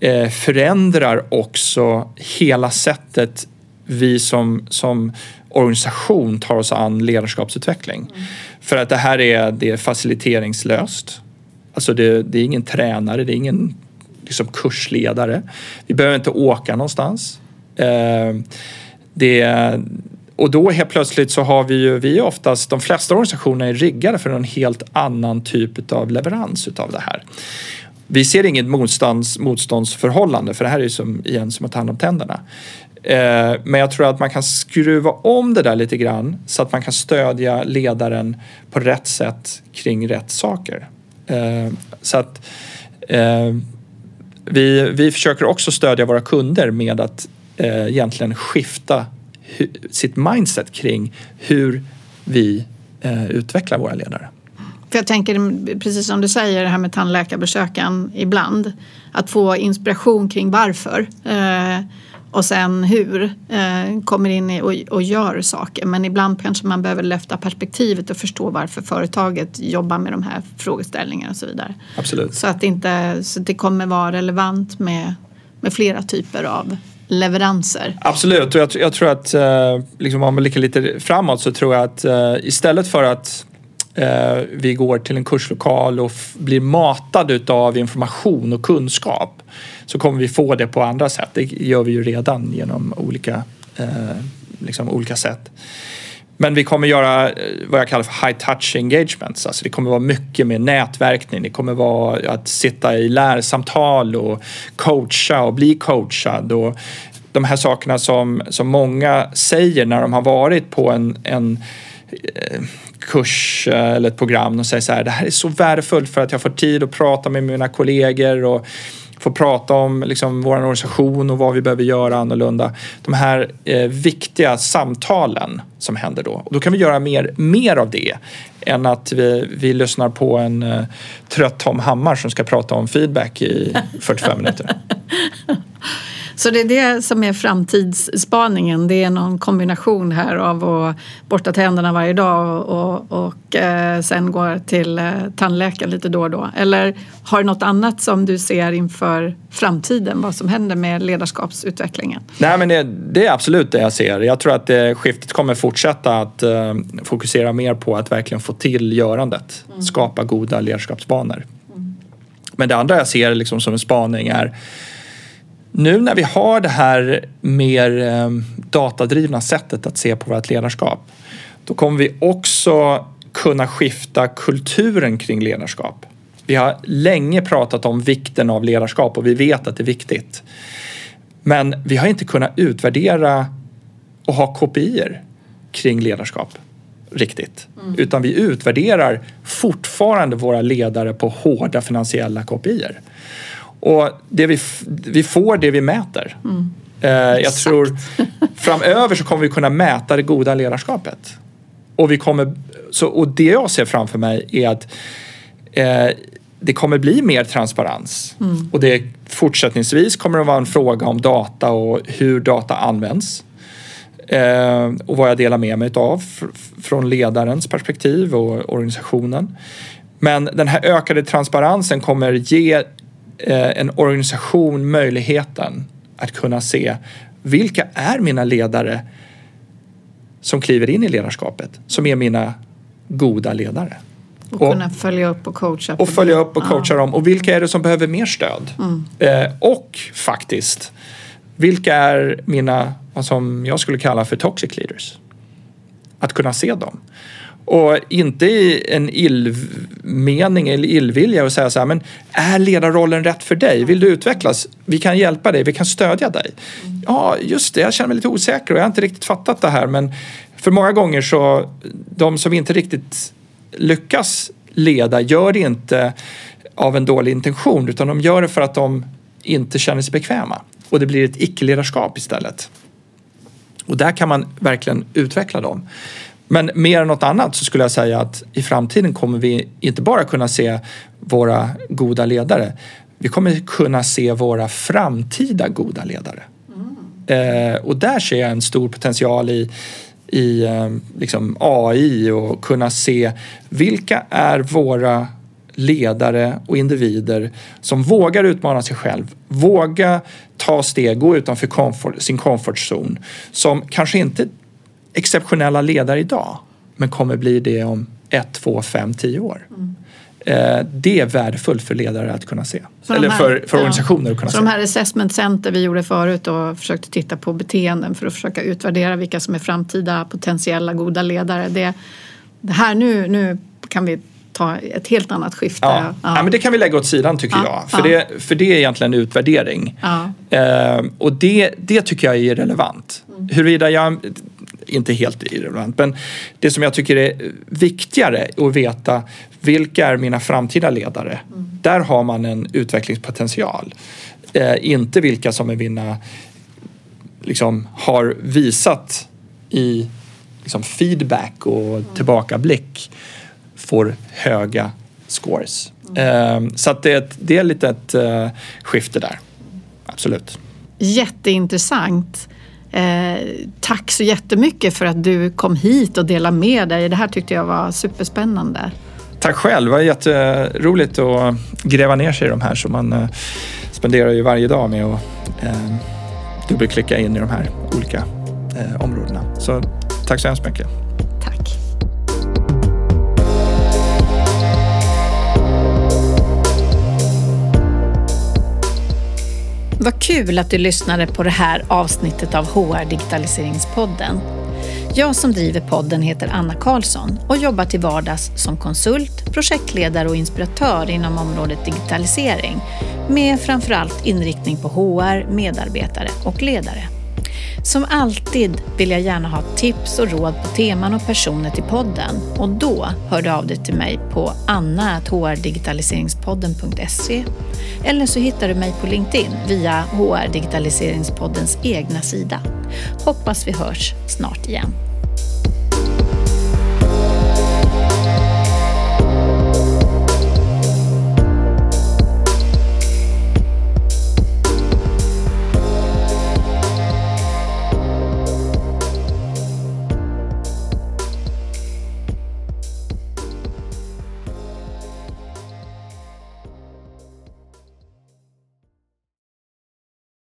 [SPEAKER 2] eh, förändrar också hela sättet vi som, som organisation tar oss an ledarskapsutveckling. Mm. För att det här är, det är faciliteringslöst. Alltså det, det är ingen tränare, det är ingen liksom kursledare. Vi behöver inte åka någonstans. Eh, det, och då helt plötsligt så har vi ju, vi oftast, de flesta organisationer är riggade för en helt annan typ av leverans utav det här. Vi ser inget motstånds, motståndsförhållande för det här är ju som, igen som att ta hand om tänderna. Eh, men jag tror att man kan skruva om det där lite grann så att man kan stödja ledaren på rätt sätt kring rätt saker. Eh, så att eh, vi, vi försöker också stödja våra kunder med att eh, egentligen skifta sitt mindset kring hur vi eh, utvecklar våra ledare.
[SPEAKER 1] För jag tänker precis som du säger det här med tandläkarbesöken ibland. Att få inspiration kring varför eh, och sen hur eh, kommer in och, och gör saker. Men ibland kanske man behöver lyfta perspektivet och förstå varför företaget jobbar med de här frågeställningarna och så vidare.
[SPEAKER 2] Absolut.
[SPEAKER 1] Så att, inte, så att det kommer vara relevant med, med flera typer av leveranser.
[SPEAKER 2] Absolut, och jag, jag tror att eh, liksom om man blickar lite framåt så tror jag att eh, istället för att eh, vi går till en kurslokal och blir matade av information och kunskap så kommer vi få det på andra sätt. Det gör vi ju redan genom olika, eh, liksom olika sätt. Men vi kommer göra eh, vad jag kallar för high touch engagements. Alltså det kommer vara mycket med nätverkning. Det kommer vara att sitta i lärsamtal och coacha och bli coachad. Och de här sakerna som, som många säger när de har varit på en, en eh, kurs eh, eller ett program och säger så här, det här är så värdefullt för att jag får tid att prata med mina kollegor och få prata om liksom, vår organisation och vad vi behöver göra annorlunda. De här eh, viktiga samtalen som händer då. Och då kan vi göra mer, mer av det än att vi, vi lyssnar på en eh, trött Tom Hammar som ska prata om feedback i 45 minuter.
[SPEAKER 1] Så det är det som är framtidsspaningen. Det är någon kombination här av att borsta tänderna varje dag och, och, eh, sen gå till eh, tandläkaren lite då och då. Eller har du något annat som du ser inför framtiden? Vad som händer med ledarskapsutvecklingen?
[SPEAKER 2] Nej, men det, det är absolut det jag ser. Jag tror att det, skiftet kommer fortsätta att eh, fokusera mer på att verkligen få till görandet. Mm. Skapa goda ledarskapsbanor. Mm. Men det andra jag ser liksom som en spaning är nu när vi har det här mer eh, datadrivna sättet att se på vårt ledarskap då kommer vi också kunna skifta kulturen kring ledarskap. Vi har länge pratat om vikten av ledarskap och vi vet att det är viktigt. Men vi har inte kunnat utvärdera och ha kopior kring ledarskap riktigt. Mm. Utan vi utvärderar fortfarande våra ledare på hårda finansiella kopior. Och det vi, vi får det vi mäter. Mm. Eh, jag Exakt. tror framöver så kommer vi kunna mäta det goda ledarskapet. Och, vi kommer, så, och det jag ser framför mig är att eh, det kommer bli mer transparens. Mm. Och det fortsättningsvis kommer det vara en fråga om data och hur data används. Eh, och vad jag delar med mig av från ledarens perspektiv och organisationen. Men den här ökade transparensen kommer ge en organisation möjligheten att kunna se vilka är mina ledare som kliver in i ledarskapet, som är mina goda ledare.
[SPEAKER 1] Och, och kunna följa upp och coacha.
[SPEAKER 2] Och följa upp och coacha ja. dem. Och vilka är det som behöver mer stöd? Mm. Eh, och faktiskt, vilka är mina, vad som jag skulle kalla för toxic leaders? Att kunna se dem. Och inte i en illmening eller illvilja och säga så här, men är ledarrollen rätt för dig? Vill du utvecklas? Vi kan hjälpa dig, vi kan stödja dig. Ja, just det, jag känner mig lite osäker och jag har inte riktigt fattat det här men för många gånger så, de som inte riktigt lyckas leda gör det inte av en dålig intention utan de gör det för att de inte känner sig bekväma och det blir ett icke-ledarskap istället. Och där kan man verkligen utveckla dem. Men mer än något annat så skulle jag säga att i framtiden kommer vi inte bara kunna se våra goda ledare. Vi kommer kunna se våra framtida goda ledare. Mm. Eh, och där ser jag en stor potential i, i eh, liksom AI och kunna se vilka är våra ledare och individer som vågar utmana sig själv, våga ta steg, gå utanför comfort, sin comfort zone, som kanske inte exceptionella ledare idag men kommer bli det om ett, två, fem, tio år. Mm. Eh, det är värdefullt för ledare att kunna se. Så Eller här, för, för ja. organisationer att kunna
[SPEAKER 1] så
[SPEAKER 2] se.
[SPEAKER 1] de här assessment center vi gjorde förut och försökte titta på beteenden för att försöka utvärdera vilka som är framtida potentiella goda ledare. Det, det här nu, nu kan vi ta ett helt annat skifte.
[SPEAKER 2] Ja. ja. ja men det kan vi lägga åt sidan tycker ja. jag. För, det, för det är egentligen utvärdering. Eh, och det, det tycker jag är relevant. Mm. Huruvida jag inte helt irrelevant. Men det som jag tycker är viktigare att veta vilka är mina framtida ledare? Mm. Där har man en utvecklingspotential. Eh, inte vilka som är mina, liksom, har visat i liksom, feedback och mm. tillbakablick får höga scores. Mm. Eh, så att det, det är lite ett uh, skifte där. Absolut.
[SPEAKER 1] Jätteintressant. Eh, tack så jättemycket för att du kom hit och delade med dig. Det här tyckte jag var superspännande.
[SPEAKER 2] Tack själv. Det var jätteroligt att gräva ner sig i de här. Så man eh, spenderar ju varje dag med att eh, dubbelklicka in i de här olika eh, områdena. Så tack så hemskt mycket.
[SPEAKER 1] Vad kul att du lyssnade på det här avsnittet av HR Digitaliseringspodden. Jag som driver podden heter Anna Karlsson och jobbar till vardags som konsult, projektledare och inspiratör inom området digitalisering med framförallt inriktning på HR, medarbetare och ledare. Som alltid vill jag gärna ha tips och råd på teman och personer till podden och då hör du av dig till mig på anna.hrdigitaliseringspodden.se eller så hittar du mig på LinkedIn via HR Digitaliseringspoddens egna sida. Hoppas vi hörs snart igen.